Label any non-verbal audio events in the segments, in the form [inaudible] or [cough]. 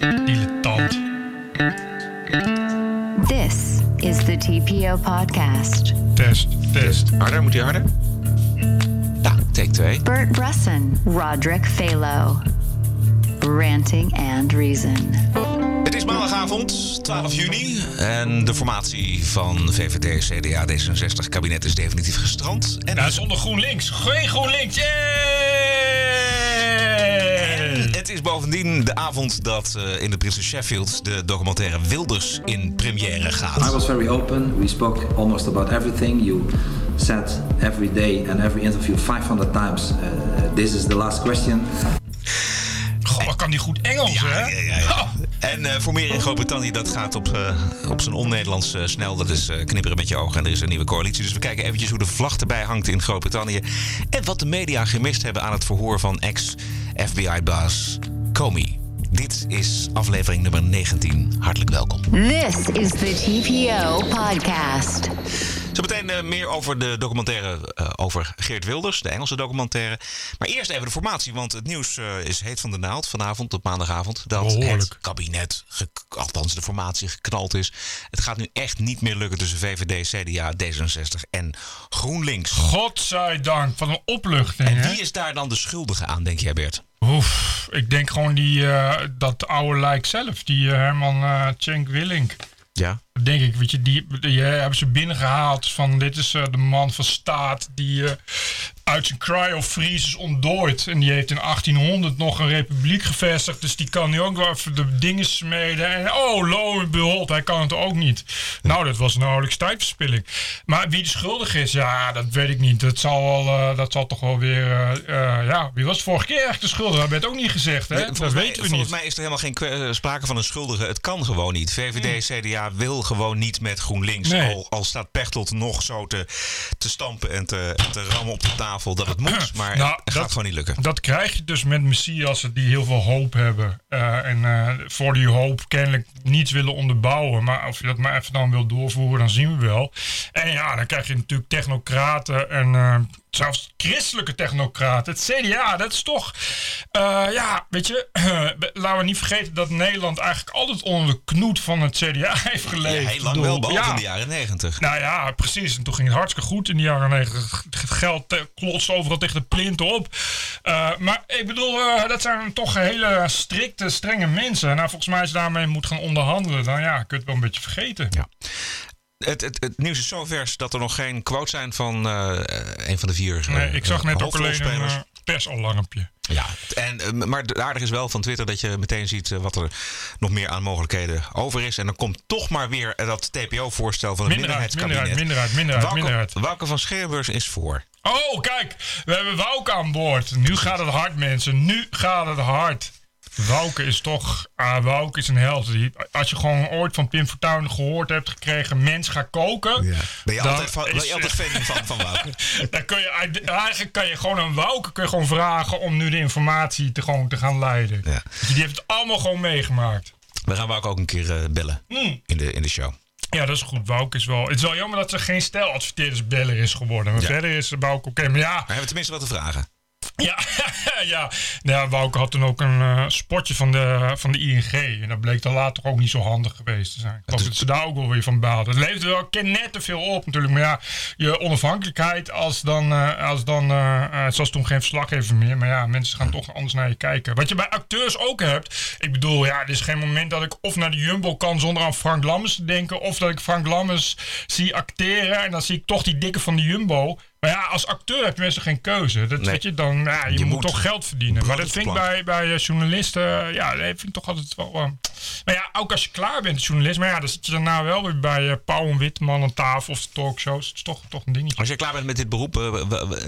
Dilettant. This is the TPO podcast. Test, test. Harder, moet hij harder? Ja, take 2. Bert Bresson, Roderick Phalo. Ranting and Reason. Het is maandagavond, 12 juni. En de formatie van VVD, CDA, D66 kabinet is definitief gestrand. En Ja, zonder GroenLinks. Geen GroenLinks. Yay! Het is bovendien de avond dat eh, in de Prinses Sheffield de documentaire Wilders in première I gaat. was very open. We spoke almost about everything. You said every day and every interview 500 times, uh, this is the last question. Goh, wat kan die goed Engels, hè? Ja, ja, ja. En eh, voor meer in Groot-Brittannië, dat gaat op, eh, op zijn on-Nederlands eh, snel. Dat is eh, knipperen met je ogen en er is een nieuwe coalitie. Dus we kijken eventjes hoe de vlag erbij hangt in Groot-Brittannië. En wat de media gemist hebben aan het verhoor van ex-FBI-baas Comey. Dit is aflevering nummer 19. Hartelijk welkom. This is the TPO podcast. Zometeen eh, meer over de documentaire eh, over Geert Wilders, de Engelse documentaire. Maar eerst even de formatie, want het nieuws eh, is heet van de naald vanavond, op maandagavond. Dat Behoorlijk. het kabinet, althans de formatie, geknald is. Het gaat nu echt niet meer lukken tussen VVD, CDA, D66 en GroenLinks. Godzijdank, van een opluchting, En hè? wie is daar dan de schuldige aan, denk jij Bert? Oef, ik denk gewoon die, dat oude lijk zelf, die Herman eh Cenk Willink. Ja. Denk ik, weet je, die, die eh, hebben ze binnengehaald van dit is eh, de man van staat die eh, uit zijn cryo-freeze is ontdooid. En die heeft in 1800 nog een republiek gevestigd, dus die kan nu ook wel even de dingen smeden. En oh, lo en behold, hij kan het ook niet. Nou, dat was nauwelijks tijdverspilling. Maar wie de schuldig is, ja, dat weet ik niet. Dat zal, wel, dat zal toch wel weer, ja, wie was vorige keer eigenlijk de schuldige? Dat werd ook niet gezegd, hè? Nee, dat volgens mij, weten we volgens niet. mij is er helemaal geen sprake van een schuldige. Het kan gewoon niet. VVD, CDA wil gewoon niet met GroenLinks. Nee. Al, al staat Pechtold nog zo te, te stampen en te, te rammen op de tafel dat het moet. [clears throat] Maar Nou, het gaat dat- gewoon niet lukken. Dat krijg je dus met messiassen die heel veel hoop hebben. eh, en eh, voor die hoop kennelijk niets willen onderbouwen. Maar of je dat maar even dan wil doorvoeren, dan zien we wel. En ja, dan krijg je natuurlijk technocraten en eh, zelfs christelijke technocraten. Het CDA, dat is toch... eh, ja, weet je, [clears throat] laten we niet vergeten dat Nederland eigenlijk altijd onder de knoet van het CDA [laughs] heeft Ja, geleefd. heel lang wel, behalve ja. in de jaren negentig. Nou ja, precies. En toen ging het hartstikke goed in de jaren negentig. Het geld eh, klotste overal tegen de plinten op. Eh, maar ik bedoel, dat zijn toch hele strikte, strenge mensen. Nou, volgens mij als je daarmee moet gaan onderhandelen, dan ja, kun je het wel een beetje vergeten. Ja. Het, het, het nieuws is zo vers dat er nog geen quote zijn van eh, een van de vier eh, Nee, ik zag net ook alleen een eh, persalarmpje. Ja, en, eh, maar het aardige is wel van Twitter dat je meteen ziet wat er nog meer aan mogelijkheden over is. En dan komt toch maar weer dat TPO-voorstel van het Minderheid, minderheidskabinet. minderheid, minderheid, minderheid, minderheid. Wouke van Scheerburgs is voor. Oh, kijk, we hebben Wouke aan boord. Nu gaat het hard, mensen. Nu gaat het hard. Wouke is toch... Ah, Wouke is een held. Als je gewoon ooit van Pim Fortuyn gehoord hebt gekregen... mens ga koken... Ben je altijd, van, ben je altijd fan van, van Wouke? [laughs] Dan kun je, eigenlijk kan je gewoon een Wouke kun je gewoon vragen om nu de informatie te, gewoon te gaan leiden. Ja. Dus die heeft het allemaal gewoon meegemaakt. We gaan Wouke ook een keer eh, bellen Hmm. in, de, in de show. Ja, dat is goed. Wouke is wel... Het is wel jammer dat ze geen stijladverteerdersbeller is geworden. Maar Ja. verder is Wouke oké. Maar ja, Maar hebben we tenminste wat te vragen? [laughs] ja, [laughs] ja. Nou ja, Wouke had toen ook een eh, spotje van de, van de ING. En dat bleek dan later ook niet zo handig geweest te zijn. Ik geloof is- dat ze daar ook wel weer van baalden. Het levert wel net te veel op natuurlijk. Maar ja, je onafhankelijkheid als dan... eh, als dan eh, eh, het was toen geen verslaggever meer. Maar ja, mensen gaan toch anders naar je kijken. Wat je bij acteurs ook hebt. Ik bedoel, ja, er is geen moment dat ik of naar de Jumbo kan zonder aan Frank Lammers te denken. Of dat ik Frank Lammers zie acteren. En dan zie ik toch die dikke van de Jumbo. Maar ja, als acteur heb je meestal geen keuze. Dat, Nee. weet je, dan, ja, je, Je moet, moet toch geld verdienen. Maar dat vind ik bij, bij eh, journalisten, eh, ja, dat vind ik toch altijd wel... eh, maar ja, ook als je klaar bent als journalist, maar ja, dan zit je daarna wel weer bij eh Pauw en Witman aan tafel of talkshows. Het is toch, toch een dingetje. Als je klaar bent met dit beroep,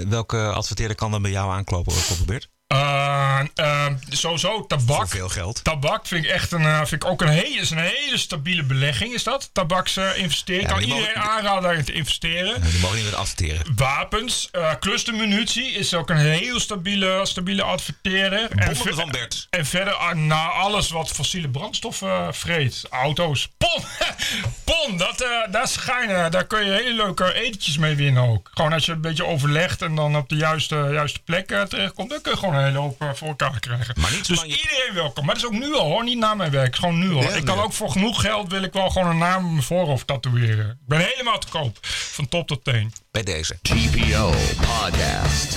welke adverteerder kan dan bij jou aankloppen, Koppel Bert? Eh, eh, sowieso Voor tabak. veel geld. Tabak vind ik echt een, eh, vind ik ook een hele, is een hele stabiele belegging, is dat? Tabaks investeren. Ja, kan iedereen mogen- aanraden daarin te investeren. Ja, die mogen niet meer adverteren. Wapens, clustermunitie is ook een heel stabiele, stabiele adverteerder. En ver- van Bert. En verder ah, na alles wat fossiele brandstoffen vreet. Auto's. Pon! [laughs] Pon! Dat, daar, schijnen, daar kun je hele leuke etentjes mee winnen ook. Gewoon als je een beetje overlegt en dan op de juiste, juiste plek terechtkomt. Dan kun je gewoon een hele hoop eh, voor elkaar krijgen. Maar niet dus je- iedereen welkom. Maar dat is ook nu al hoor, niet na mijn werk. Gewoon nu al. Ja, ik kan nee. ook voor genoeg geld wil ik wel gewoon een naam op mijn voorhoofd tatoeëren. Ik ben helemaal te koop. Van top tot teen. Bij deze. TPO Podcast.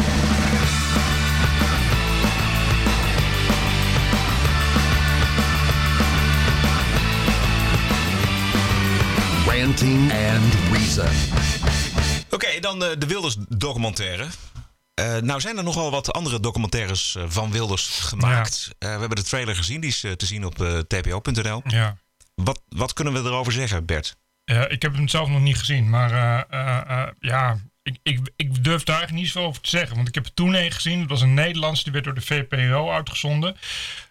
Ranting and Reason. Oké, dan eh, de Wilders documentaire. Eh, nou zijn er nogal wat andere documentaires eh, van Wilders gemaakt. Eh, we hebben de trailer gezien, die is te zien op tpo.nl. Ja. Wat, wat kunnen we erover zeggen, Bert? Ik heb hem zelf nog niet gezien, maar ja, ik, ik, ik durf daar eigenlijk niet zoveel over te zeggen. Want ik heb er toen een gezien, dat was een Nederlands, die werd door de VPRO uitgezonden.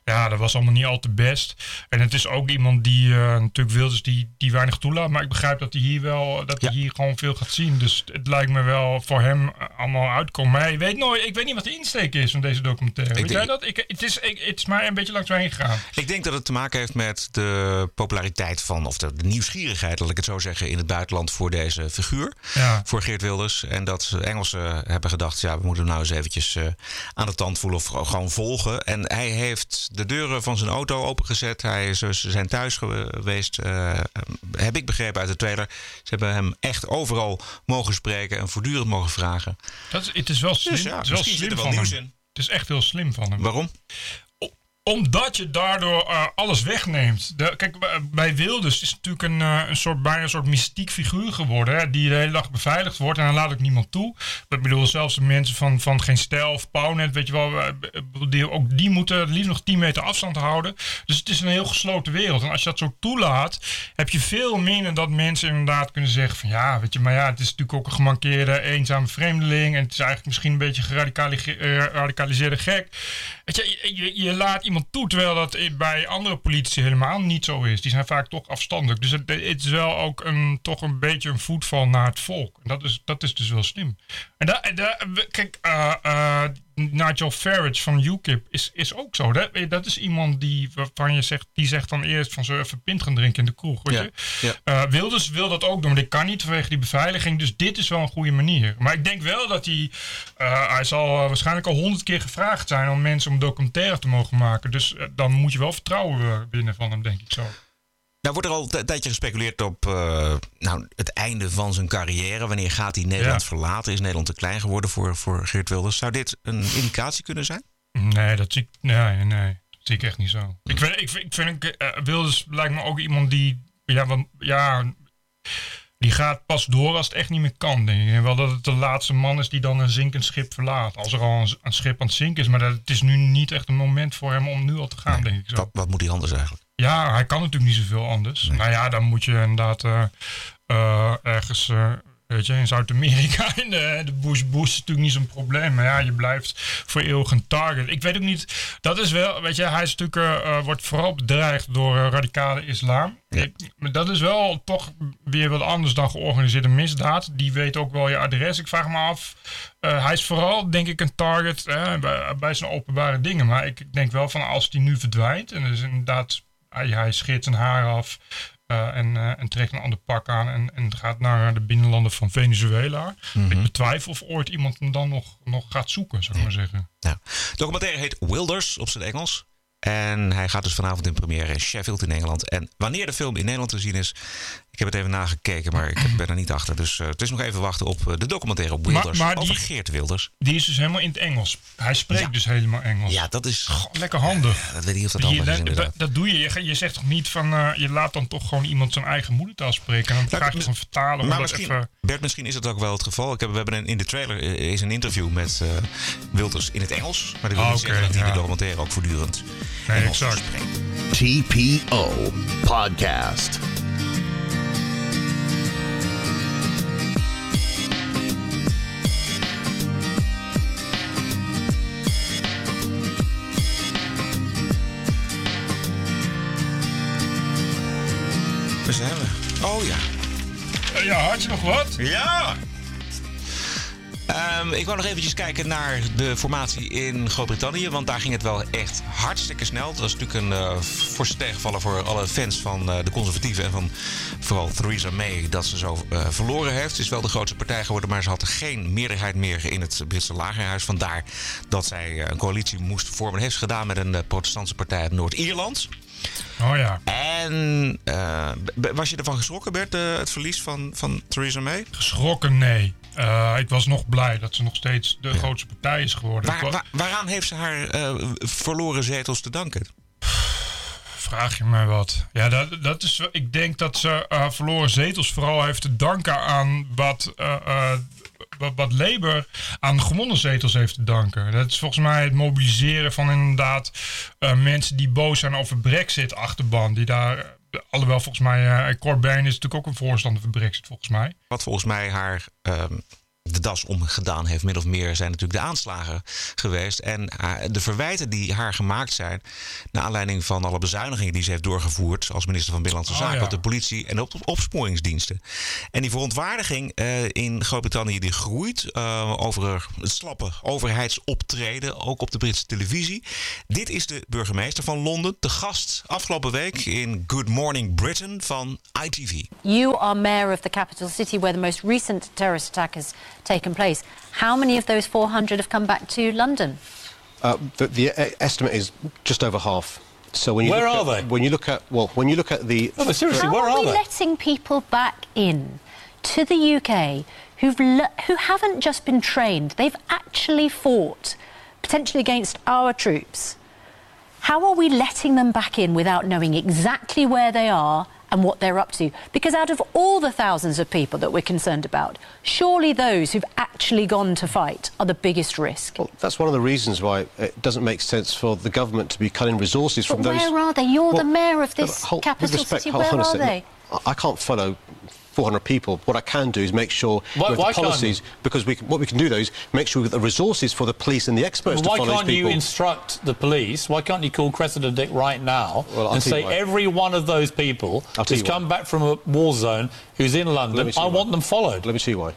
Ja, dat was allemaal niet al te best. En het is ook iemand die eh, natuurlijk Wilders die, die weinig toelaat. Maar ik begrijp dat hij hier wel, dat hij Ja. hier gewoon veel gaat zien. Dus het lijkt me wel voor hem eh, allemaal uitkomen. Maar je weet nooit, ik weet niet wat de insteek is van deze documentaire. weet denk- jij dat? Ik, het, is, ik, het is mij een beetje langs heen gegaan. Ik denk dat het te maken heeft met de populariteit van, of de, nieuwsgierigheid, laat ik het zo zeggen, in het buitenland voor deze figuur. Ja. Voor Geert Wilders. En dat Engelsen hebben gedacht, ja, we moeten hem nou eens eventjes eh, aan de tand voelen of gewoon volgen. En hij heeft de deuren van zijn auto opengezet. Hij is, ze zijn thuis geweest, eh, heb ik begrepen uit de trailer. Ze hebben hem echt overal mogen spreken en voortdurend mogen vragen. Dat is, het is wel slim, Dus ja, het is wel slim er wel van nieuws hem. in. Het is echt heel slim van hem. Waarom? Omdat je daardoor eh, alles wegneemt. De, kijk, bij- Wilders is natuurlijk een, eh, een soort, bijna een soort mystiek figuur geworden. Hè, die de hele dag beveiligd wordt en dan laat ook niemand toe. Ik bedoel, zelfs de mensen van, van Geen Stijl of Pownet, weet je wel, eh, ik die, ook die moeten liefst nog 10 meter afstand houden. Dus het is een heel gesloten wereld. En als je dat zo toelaat, heb je veel minder dat mensen inderdaad kunnen zeggen van ja, weet je, maar ja, het is natuurlijk ook een gemankeerde, eenzame vreemdeling. En het is eigenlijk misschien een beetje geradicaliseerde gek. Weet je, je, laat iemand toe, terwijl dat bij andere politici helemaal niet zo is. Die zijn vaak toch afstandelijk. Dus het, het is wel ook een, toch een beetje een voetval naar het volk. En dat is, dat is dus wel slim. En daar, kijk, eh, eh, Nigel Farage van UKIP is, is ook zo. Dat, dat is iemand die, waarvan je zegt, die zegt dan eerst van ze even pint gaan drinken in de kroeg. Weet Ja, je? ja. Eh, Wilders wil dat ook doen, maar dit kan niet vanwege die beveiliging. Dus dit is wel een goede manier. Maar ik denk wel dat hij... eh, hij zal eh, waarschijnlijk al honderd keer gevraagd zijn om mensen om documentaire te mogen maken. Dus eh, dan moet je wel vertrouwen eh, winnen van hem, denk ik zo. Nou wordt er al een tijdje gespeculeerd op eh, nou, het einde van zijn carrière. Wanneer gaat hij Nederland Ja. verlaten? Is Nederland te klein geworden voor, voor Geert Wilders? Zou dit een indicatie kunnen zijn? Nee, dat zie ik, nee, nee, dat zie ik echt niet zo. Ik vind, ik ik vind eh, Wilders lijkt me ook iemand die, ja, want, ja, die gaat pas door als het echt niet meer kan, denk ik. Wel dat het de laatste man is die dan een zinkend schip verlaat. Als er al een, een schip aan het zinken is. Maar dat, het is nu niet echt een moment voor hem om nu al te gaan, denk ik zo. Wat, wat moet hij anders eigenlijk? Ja, hij kan natuurlijk niet zoveel anders. Nou ja, dan moet je inderdaad eh, eh, ergens, eh, weet je, in Zuid-Amerika [laughs] in de, de bush bush is natuurlijk niet zo'n probleem. Maar ja, je blijft voor eeuwig een target. Ik weet ook niet, dat is wel, weet je, hij is natuurlijk, wordt vooral bedreigd door radicale islam. Ik- maar dat is wel toch weer wat anders dan georganiseerde misdaad. Die weet ook wel je adres. Ik vraag me af, hij is vooral denk ik een target eh, bij, bij zijn openbare dingen. Maar ik denk wel van als die nu verdwijnt en dus inderdaad hij, hij scheert zijn haar af eh, en, eh, en trekt een ander pak aan en, en gaat naar de binnenlanden van Venezuela. Ik betwijfel of ooit iemand hem dan nog, nog gaat zoeken, zou ik maar zeggen. De documentaire heet Wilders op zijn Engels. En hij gaat dus vanavond in première in Sheffield in Engeland. En wanneer de film in Nederland te zien is, ik heb het even nagekeken, maar ik ben er niet achter. Dus eh, het is nog even wachten op eh, de documentaire Wilders maar die- over Geert Wilders. Die is dus helemaal in het Engels. Hij spreekt Ja. dus helemaal Engels. Ja, dat is... Goh, lekker handig. Dat weet niet of dat Je- handig is dat, inderdaad. dat, dat doe je. je. zegt toch niet van, eh, je laat dan toch gewoon iemand zijn eigen moedertaal spreken. En dan Nou, vraag je van vertalen. Maar misschien, even, Bert, misschien is dat ook wel het geval. Ik heb, we hebben een, in de trailer is een interview met Wilders in het Engels. Maar dat wil Ah, niet zeggen dat hij ja. de documentaire ook voortdurend Nee, exact. TPO Podcast. Waar zijn we? Oh ja. Ja, had je nog wat? Ja! Ehm, ik wou nog eventjes kijken naar de formatie in Groot-Brittannië. Want daar ging het wel echt hartstikke snel. Dat was natuurlijk een uh, forse tegenvaller voor alle fans van uh, de conservatieven. En van vooral Theresa May dat ze zo uh, verloren heeft. Het is wel de grootste partij geworden, maar ze had geen meerderheid meer in het Britse lagerhuis. Vandaar dat zij een coalitie moest vormen. Dat heeft ze gedaan met een protestantse partij uit Noord-Ierland. Oh ja. En was je ervan geschrokken, Bert, het verlies van, van Theresa May? Geschrokken, nee. Uh, ik was nog blij dat ze nog steeds de ja. grootste partij is geworden. Waar, waar, waaraan heeft ze haar verloren zetels te danken? Vraag je mij wat. Ja, dat, dat is, ik denk dat ze verloren zetels vooral heeft te danken aan wat wat, wat Labour aan gewonnen zetels heeft te danken. Dat is volgens mij het mobiliseren van inderdaad uh, mensen die boos zijn over Brexit achterban. Die daar, alhoewel volgens mij, uh, is natuurlijk ook een voorstander van Brexit volgens mij. Wat volgens mij haar um, de das omgedaan heeft, min of meer, zijn natuurlijk de aanslagen geweest. En de verwijten die haar gemaakt zijn, naar aanleiding van alle bezuinigingen die ze heeft doorgevoerd als minister van Binnenlandse Zaken, oh, ja. op de politie en op de opsporingsdiensten. En die verontwaardiging uh, in Groot-Brittannië die groeit uh, over het slappe overheidsoptreden, ook op de Britse televisie. Dit is de burgemeester van Londen, de gast afgelopen week in Good Morning Britain van ITV. You are mayor of the capital city where the most recent terrorist attack has taken place. How many of those 400 have come back to London? Uh, the, the estimate is just over half. So when you where look are at, they? When you look at well, when you look at the no, but seriously, How where are, are we they? letting people back in to the UK who've le- who haven't just been trained; they've actually fought potentially against our troops. How are we letting them back in without knowing exactly where they are and what they're up to. Because out of all the thousands of people that we're concerned about, surely those who've actually gone to fight are the biggest risk. Well, that's one of the reasons why it doesn't make sense for the government to be cutting resources but from where those. are they? You're Well, the mayor of this capital respect, city. Where are they? I can't follow 400 people. What I can do is make sure Why- why the policies, because we can, what we can do though is make sure we've got the resources for the police and the experts Well, why to follow can't these you people. instruct the police? Why can't you call Cressida Dick right now Well, and say why. every one of those people I'll who's you why. come back from a war zone, who's in London, see I why. want them followed? Let me you why.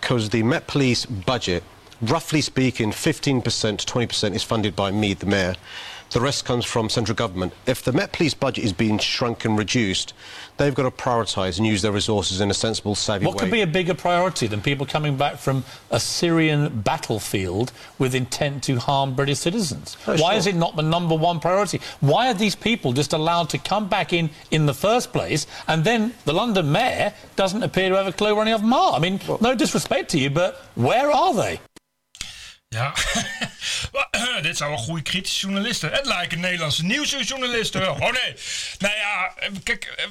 Because the Met Police budget, roughly speaking, 15% to 20% is funded by me, the mayor. The rest comes from central government. If the Met Police budget is being shrunk and reduced, they've got to prioritise and use their resources in a sensible, savvy What way. What could be a bigger priority than people coming back from a Syrian battlefield with intent to harm British citizens? Oh, Why sure. is it not the number one priority? Why are these people just allowed to come back in in the first place and then the London mayor doesn't appear to have a clue where any of them are? I mean, no disrespect to you, but where are they? Ja, [laughs] dit zijn wel goede kritische journalisten. Het lijken Nederlandse nieuwsjournalisten wel. Oh nee. Nou ja, kijk,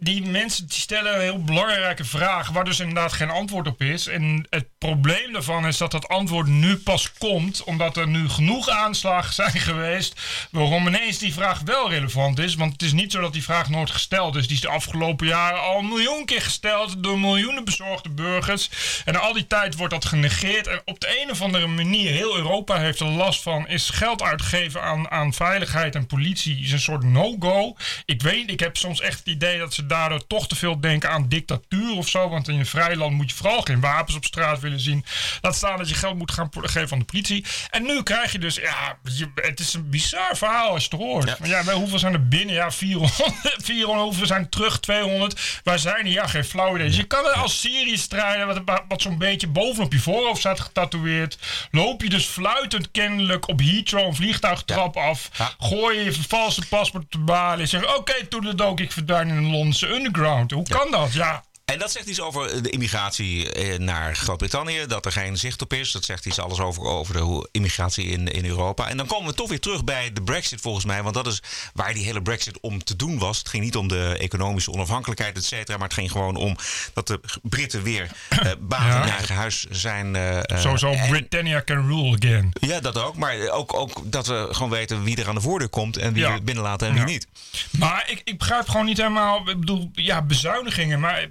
die mensen die stellen een heel belangrijke vraag waar dus inderdaad geen antwoord op is. En het probleem daarvan is dat dat antwoord nu pas komt omdat er nu genoeg aanslagen zijn geweest waarom ineens die vraag wel relevant is. Want het is niet zo dat die vraag nooit gesteld is. Die is de afgelopen jaren al een miljoen keer gesteld door miljoenen bezorgde burgers. En al die tijd wordt dat genegeerd. En op de een of andere manier, heel Europa heeft er last van, is geld uitgeven aan, aan veiligheid en politie is een soort no-go. Ik weet, ik heb soms echt het idee dat ze daardoor toch te veel denken aan dictatuur of zo. Want in een vrij land moet je vooral geen wapens op straat willen zien. Laat staan dat je geld moet gaan geven aan de politie. En nu krijg je dus, ja, je- het is een bizar verhaal als je het hoort. Ja. ja, wel, hoeveel zijn er binnen? Ja, 400. 400 [laughs] hoeveel zijn er terug? 200. Waar zijn die? Ja, geen flauw idee. Dus je kan er als Syrië strijden, wat, wat zo'n beetje bovenop je voorhoofd staat getatoeëerd. Loop je dus fluitend kennelijk op Heathrow een vliegtuigtrap af. Gooi je valse paspoort de balie. Zeg, oké, toen het ook, ik verdwijn in een Londense underground. Hoe kan dat? Ja. En dat zegt iets over de immigratie eh, naar Groot-Brittannië. Dat er geen zicht op is. Dat zegt iets alles over, over de immigratie in, in Europa. En dan komen we toch weer terug bij de Brexit volgens mij. Want dat is waar die hele Brexit om te doen was. Het ging niet om de economische onafhankelijkheid, et cetera. Maar het ging gewoon om dat de Britten weer eh [clears throat] baat Ja. in eigen huis zijn. eh, eh, Sowieso, en- Britannia can rule again. Ja, dat ook. Maar ook, ook dat we gewoon weten wie er aan de voordeur komt. En wie Ja. we binnenlaten en wie Ja. niet. Maar ik, ik begrijp gewoon niet helemaal. Ik bedoel, ja, bezuinigingen. Maar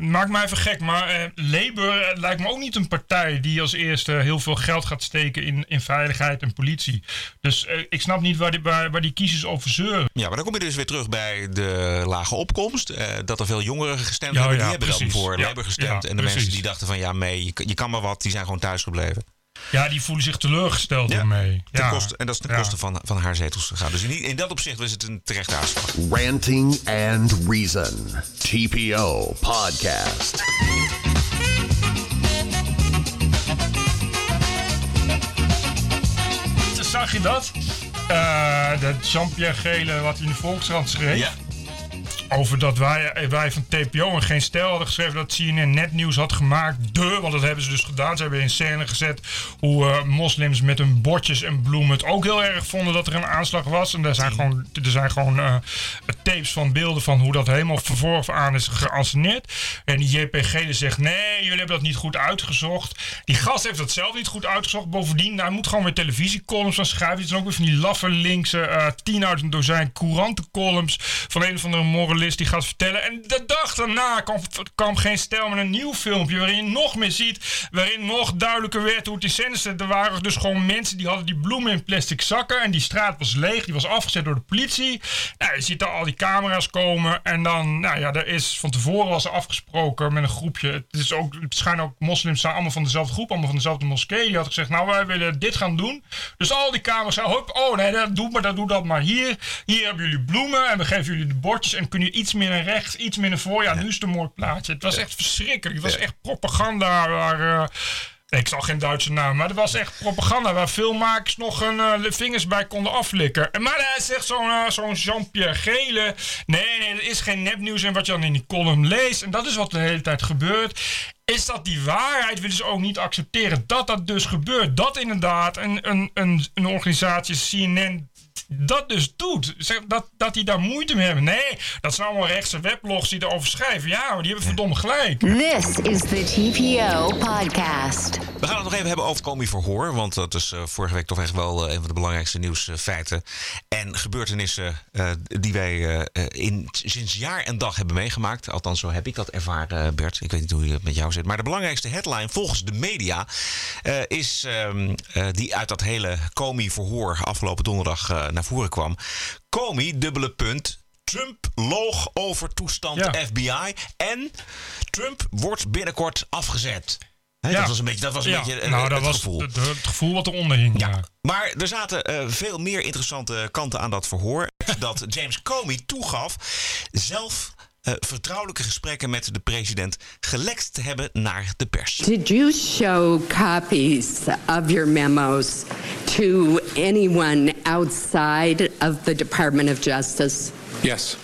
maak mij even gek, maar eh, Labour eh, lijkt me ook niet een partij die als eerste heel veel geld gaat steken in, in veiligheid en politie. Dus eh, ik snap niet waar die, waar, waar die kiezers over zeuren. Ja, maar dan kom je dus weer terug bij de lage opkomst. eh, dat er veel jongeren gestemd Ja, hebben. ja, die hebben dan precies. voor Ja, Labour gestemd. en de mensen die dachten van ja, mee, je, kan- je kan maar wat, die zijn gewoon thuis gebleven. Ja, die voelen zich teleurgesteld Ja, ermee. Ten Ja. koste, en dat is ten Ja. koste van, van haar zetels gegaan. Dus in, die- in dat opzicht was het een terechte uitslag. Ranting and Reason. TPO Podcast. Zag je dat? Eh dat Jean-Pierre Gele, wat hij in de Volkskrant schreef. Over dat wij, wij van TPO en geen stijl hadden geschreven dat CNN netnieuws had gemaakt. De, want dat hebben ze dus gedaan. Ze hebben in scène gezet hoe eh, moslims met hun bordjes en bloemen het ook heel erg vonden dat er een aanslag was. En er zijn gewoon, er zijn gewoon eh, tapes van beelden van hoe dat helemaal vervolgens aan is geanceneerd. En die JP Gele zegt: nee, jullie hebben dat niet goed uitgezocht. Die gast heeft dat zelf niet goed uitgezocht. Bovendien, hij moet gewoon weer televisiecolumns van schrijven. Het zijn ook weer van die laffe linkse eh, uit een dozijn courantencolumns van een of andere die gaat vertellen. En de dag daarna kwam, kwam geen stijl met een nieuw filmpje waarin je nog meer ziet, waarin nog duidelijker werd hoe het in zat. Er waren dus gewoon mensen die hadden die bloemen in plastic zakken en die straat was leeg, die was afgezet door de politie. Nou, je ziet daar al die camera's komen en dan, nou ja, er is van tevoren was er afgesproken met een groepje. Het is ook, het ook moslims zijn allemaal van dezelfde groep, allemaal van dezelfde moskee. Die had gezegd, nou wij willen dit gaan doen. Dus al die camera's hop, oh nee, dat doe maar, dat doe dat maar hier. Hier hebben jullie bloemen en we geven jullie de bordjes en kun iets meer naar rechts, iets meer naar voor. Ja, nu is het een mooi plaatje. Het was echt verschrikkelijk. Het was echt propaganda waar... eh, ik zal geen Duitse naam, maar het was echt propaganda waar filmmakers nog hun eh, vingers bij konden aflikken. En Maar hij zegt zo'n eh, zo'n Jean-Pierre Gele. Nee, nee, er is geen nepnieuws en wat je dan in die column leest. En dat is wat de hele tijd gebeurt. Is dat die waarheid willen ze ook niet accepteren? Dat dat dus gebeurt. Dat inderdaad een, een, een, een organisatie, CNN, dat dus doet. Zeg, dat, dat die daar moeite mee hebben. Nee, dat zijn allemaal rechtse weblogs die erover schrijven. Ja, maar die hebben verdomme gelijk. This is the TPO podcast. We gaan het nog even hebben over Comey Verhoor. Want dat is eh, vorige week toch echt wel eh, een van de belangrijkste nieuwsfeiten. en gebeurtenissen eh, die wij in, sinds jaar en dag hebben meegemaakt. Althans, zo heb ik dat ervaren, Bert. Ik weet niet hoe het met jou zit. Maar de belangrijkste headline volgens de media eh, is ehm, eh, die uit dat hele Comey Verhoor afgelopen donderdag naar voren kwam. Comey, dubbele punt. Trump loog over toestand Ja. FBI. En Trump wordt binnenkort afgezet. Ja. Dat was een beetje, dat was een Ja, beetje eh, nou, het dat was gevoel. Het, het gevoel wat eronder hing. Ja. Maar er zaten eh, veel meer interessante kanten aan dat verhoor. dat James Comey toegaf zelf eh, vertrouwelijke gesprekken met de president gelekt te hebben naar de pers. Did you show copies of your memos to anyone outside of the Department of Justice? Yes.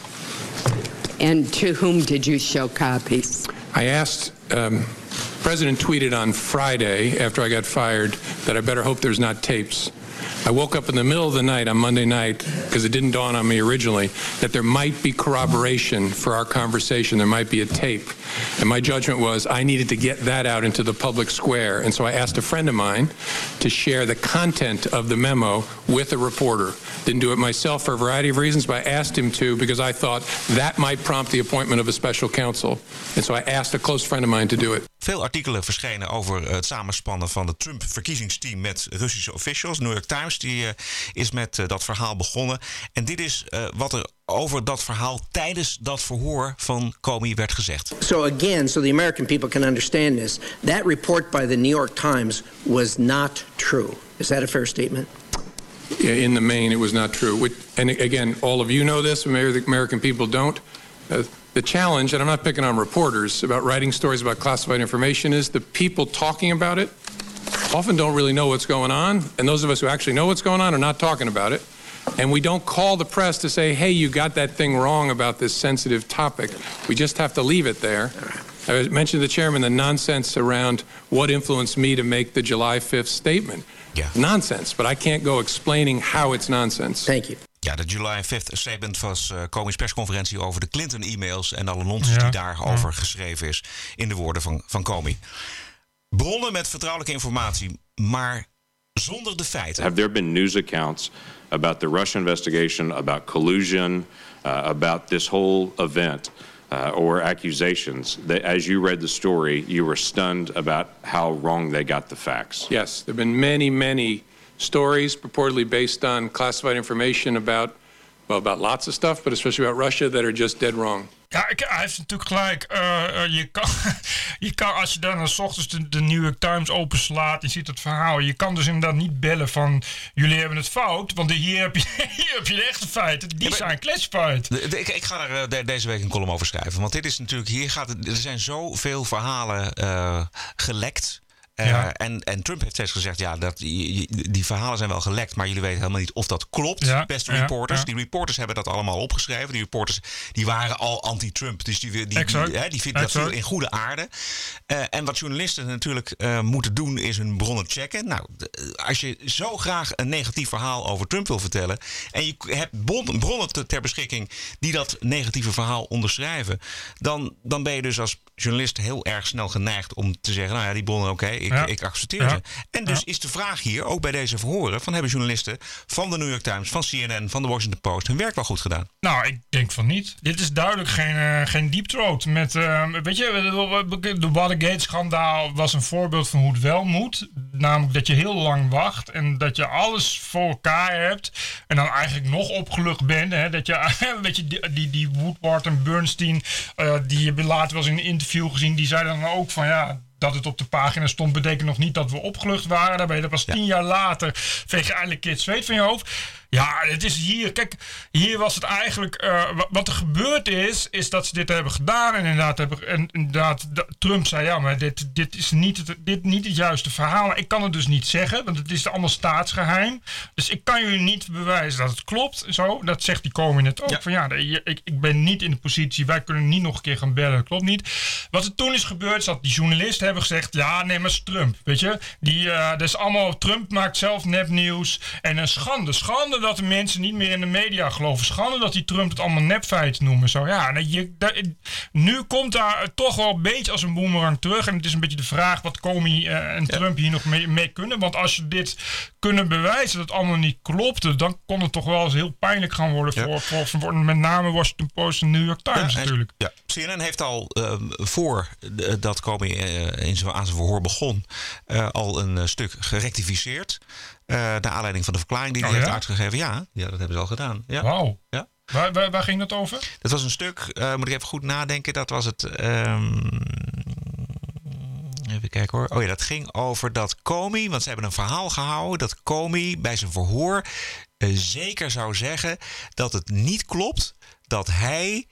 And to whom did you show copies? I asked, um, President tweeted on Friday after I got fired that I better hope there's not tapes. I woke up in the middle of the night on Monday night because it didn't dawn on me originally that there might be corroboration for our conversation. There might be a tape. And my judgment was I needed to get that out into the public square. And so I asked a friend of mine to share the content of the memo with a reporter. Didn't do it myself for a variety of reasons, but I asked him to because I thought that might prompt the appointment of a special counsel. And so I asked a close friend of mine to do it. Veel artikelen verschenen over het samenspannen van het Trump-verkiezingsteam met Russische officials. New York Times die, eh, is met eh, dat verhaal begonnen. En dit is eh, wat er over dat verhaal tijdens dat verhoor van Comey werd gezegd. So again, so the American people can understand this, that report by the New York Times was not true. Is that a fair statement? In the main, it was not true. And again, all of you know this, maybe the American people don't. The challenge, and I'm not picking on reporters about writing stories about classified information, is the people talking about it often don't really know what's going on. And those of us who actually know what's going on are not talking about it. And we don't call the press to say, hey, you got that thing wrong about this sensitive topic. We just have to leave it there. I mentioned to the chairman the nonsense around what influenced me to make the July 5th statement. Yeah. Nonsense, but I can't go explaining how it's nonsense. Thank you. Ja, de July 5th statement was uh, Comey's persconferentie over de Clinton-e-mails en alle nonsens Ja, die daarover geschreven is in de woorden van, van Comey. Bronnen met vertrouwelijke informatie, maar zonder de feiten. Have there been news accounts about the Russia investigation, about collusion, uh, about this whole event uh, or accusations that, as you read the story, you were stunned about how wrong they got the facts? Yes, there have been many, many stories purportedly based on classified information about, well, about lots of stuff, but especially about Russia that are just dead wrong. Ja, ik, hij heeft natuurlijk gelijk. Eh, je, kan, [laughs] je kan, als je dan s ochtends de, de New York Times openslaat en ziet het verhaal, je kan dus inderdaad niet bellen van jullie hebben het fout, want hier heb je, [laughs] hier heb je de echte feiten. Die zijn classified. De- de- Ik, ik ga er eh, de- deze week een column over schrijven. Want dit is natuurlijk, hier gaat het, er zijn zoveel verhalen eh, gelekt. Eh, Ja. en, en Trump heeft steeds gezegd, ja, dat, die, die verhalen zijn wel gelekt, maar jullie weten helemaal niet of dat klopt, Ja, beste ja, reporters. Die reporters hebben dat allemaal opgeschreven. Die reporters die waren al anti-Trump, dus die, die, die, hè, die vinden dat Exact. viel in goede aarde. Eh, en wat journalisten natuurlijk eh, moeten doen, is hun bronnen checken. Nou, als je zo graag een negatief verhaal over Trump wil vertellen. en je hebt bon- bronnen te- ter beschikking die dat negatieve verhaal onderschrijven. dan, dan ben je dus als journalist heel erg snel geneigd om te zeggen: Nou ja, die bronnen, oké, ik, Ja. ik accepteer Ja. ze. En dus is de vraag hier, ook bij deze verhoren, van hebben journalisten van de New York Times, van CNN, van de Washington Post hun werk wel goed gedaan? Nou, ik denk van niet. Dit is duidelijk geen, eh, geen deep throat. Met, eh, weet je, de Watergate-schandaal was een voorbeeld van hoe het wel moet. Namelijk dat je heel lang wacht en dat je alles voor elkaar hebt. En dan eigenlijk nog opgelucht bent. Hè, dat je, [laughs] weet je, die, die, die Woodward en Bernstein, eh, die hebben later wel eens in een interview gezien. Die zeiden dan ook van ja, dat het op de pagina stond, betekent nog niet dat we opgelucht waren. Daar ben je er pas tien jaar later. veeg je eindelijk keer het zweet van je hoofd. Ja, het is hier. Kijk, hier was het eigenlijk. eh, wa- wat er gebeurd is, is dat ze dit hebben gedaan. En inderdaad, hebben, en inderdaad de- Trump zei: ja, maar dit, dit is niet het, dit niet het juiste verhaal. Ik kan het dus niet zeggen, want het is allemaal staatsgeheim. Dus ik kan jullie niet bewijzen dat het klopt. Zo, dat zegt die koning net ook. Van ja, ik, ik ben niet in de positie. Wij kunnen niet nog een keer gaan bellen. Dat klopt niet. Wat er toen is gebeurd, is dat die journalisten hebben gezegd: ja, nee, maar is Trump. Weet je, die, eh dat is allemaal. Trump maakt zelf nepnieuws. En een schande. Schande dat de mensen niet meer in de media geloven. Schande dat die Trump het allemaal nepfeiten noemen. Zo ja, je, da- nu komt daar toch wel een beetje als een boemerang terug. En het is een beetje de vraag wat Comey eh, en Trump hier nog mee, mee kunnen. Want als ze dit kunnen bewijzen dat het allemaal niet klopte, dan kon het toch wel eens heel pijnlijk gaan worden voor, voor, voor met name Washington Post en New York Times Ja, natuurlijk. Ja, CNN heeft al ehm, voor de- dat Comey eh, in zijn, aan zijn verhoor begon, eh, al een eh, stuk gerectificeerd. naar aanleiding van de verklaring die hij Oh, heeft ja? uitgegeven. Ja, ja, dat hebben ze al gedaan. Ja. Wauw. Ja. Waar, waar, waar ging dat over? Dat was een stuk, moet ik even goed nadenken, dat was het. ehm, even kijken hoor. Oh ja, dat ging over dat Comey, want ze hebben een verhaal gehouden dat Comey bij zijn verhoor zeker zou zeggen dat het niet klopt dat hij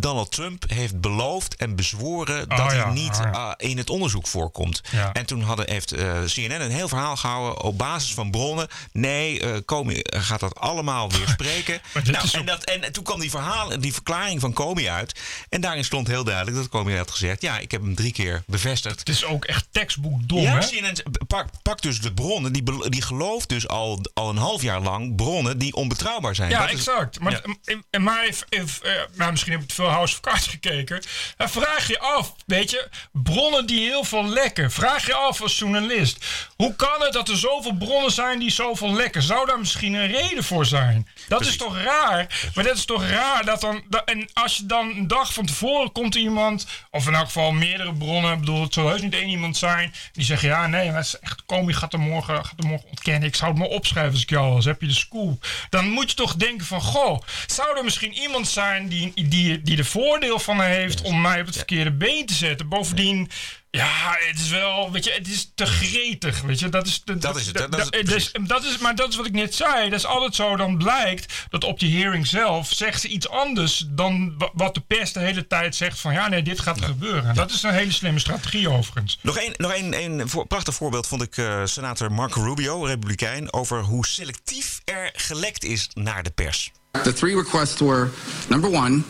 Donald Trump heeft beloofd en bezworen Oh dat ja, hij niet oh ja. eh, in het onderzoek voorkomt. Ja. En toen hadden, heeft eh, CNN een heel verhaal gehouden op basis van bronnen. Nee, eh Comey gaat dat allemaal weer [laughs] spreken. Nou, en, dat, en toen kwam die verhaal, die verklaring van Comey uit. En daarin stond heel duidelijk dat Comey had gezegd: ja, ik heb hem drie keer bevestigd. Het is ook echt tekstboek dom, ja, hè? CNN pak, pak dus de bronnen, die, die gelooft dus al, al een half jaar lang bronnen die onbetrouwbaar zijn. Ja, Dat is- exact. Maar, eh, misschien heb ik te veel House of Cards gekeken. Dan vraag je af, weet je, bronnen die heel veel lekken. Vraag je af als journalist. Hoe kan het dat er zoveel bronnen zijn die zoveel lekken? Zou daar misschien een reden voor zijn? Dat is toch raar? Maar dat is toch raar dat dan... dat- en als je dan een dag van tevoren komt iemand... of in elk geval meerdere bronnen... ik bedoel, het zal heus niet één iemand zijn... die zeggen, ja, nee, maar het is echt... Comey gaat er morgen, gaat er morgen ontkennen. Ik zou het maar opschrijven als ik jou was. Heb je de scoop? Dan moet je toch denken van... goh, zou er misschien iemand zijn die, die, die er voordeel van heeft... om mij op het verkeerde been te zetten? Bovendien... Ja, het is wel, weet je, het is te gretig, weet je. Dat is, de- Dat is het, dat- Dat is het, dus- dat is, maar dat is wat ik net zei. Dat is altijd zo. Dan blijkt dat op die hearing zelf zegt ze iets anders dan wa- wat de pers de hele tijd zegt van ja, nee, dit gaat er gebeuren. Dat is een hele slimme strategie overigens. Nog één nog één, één voor, prachtig voorbeeld vond ik eh, senator Marco Rubio, republikein, over hoe selectief er gelekt is naar de pers. The three requests were number one,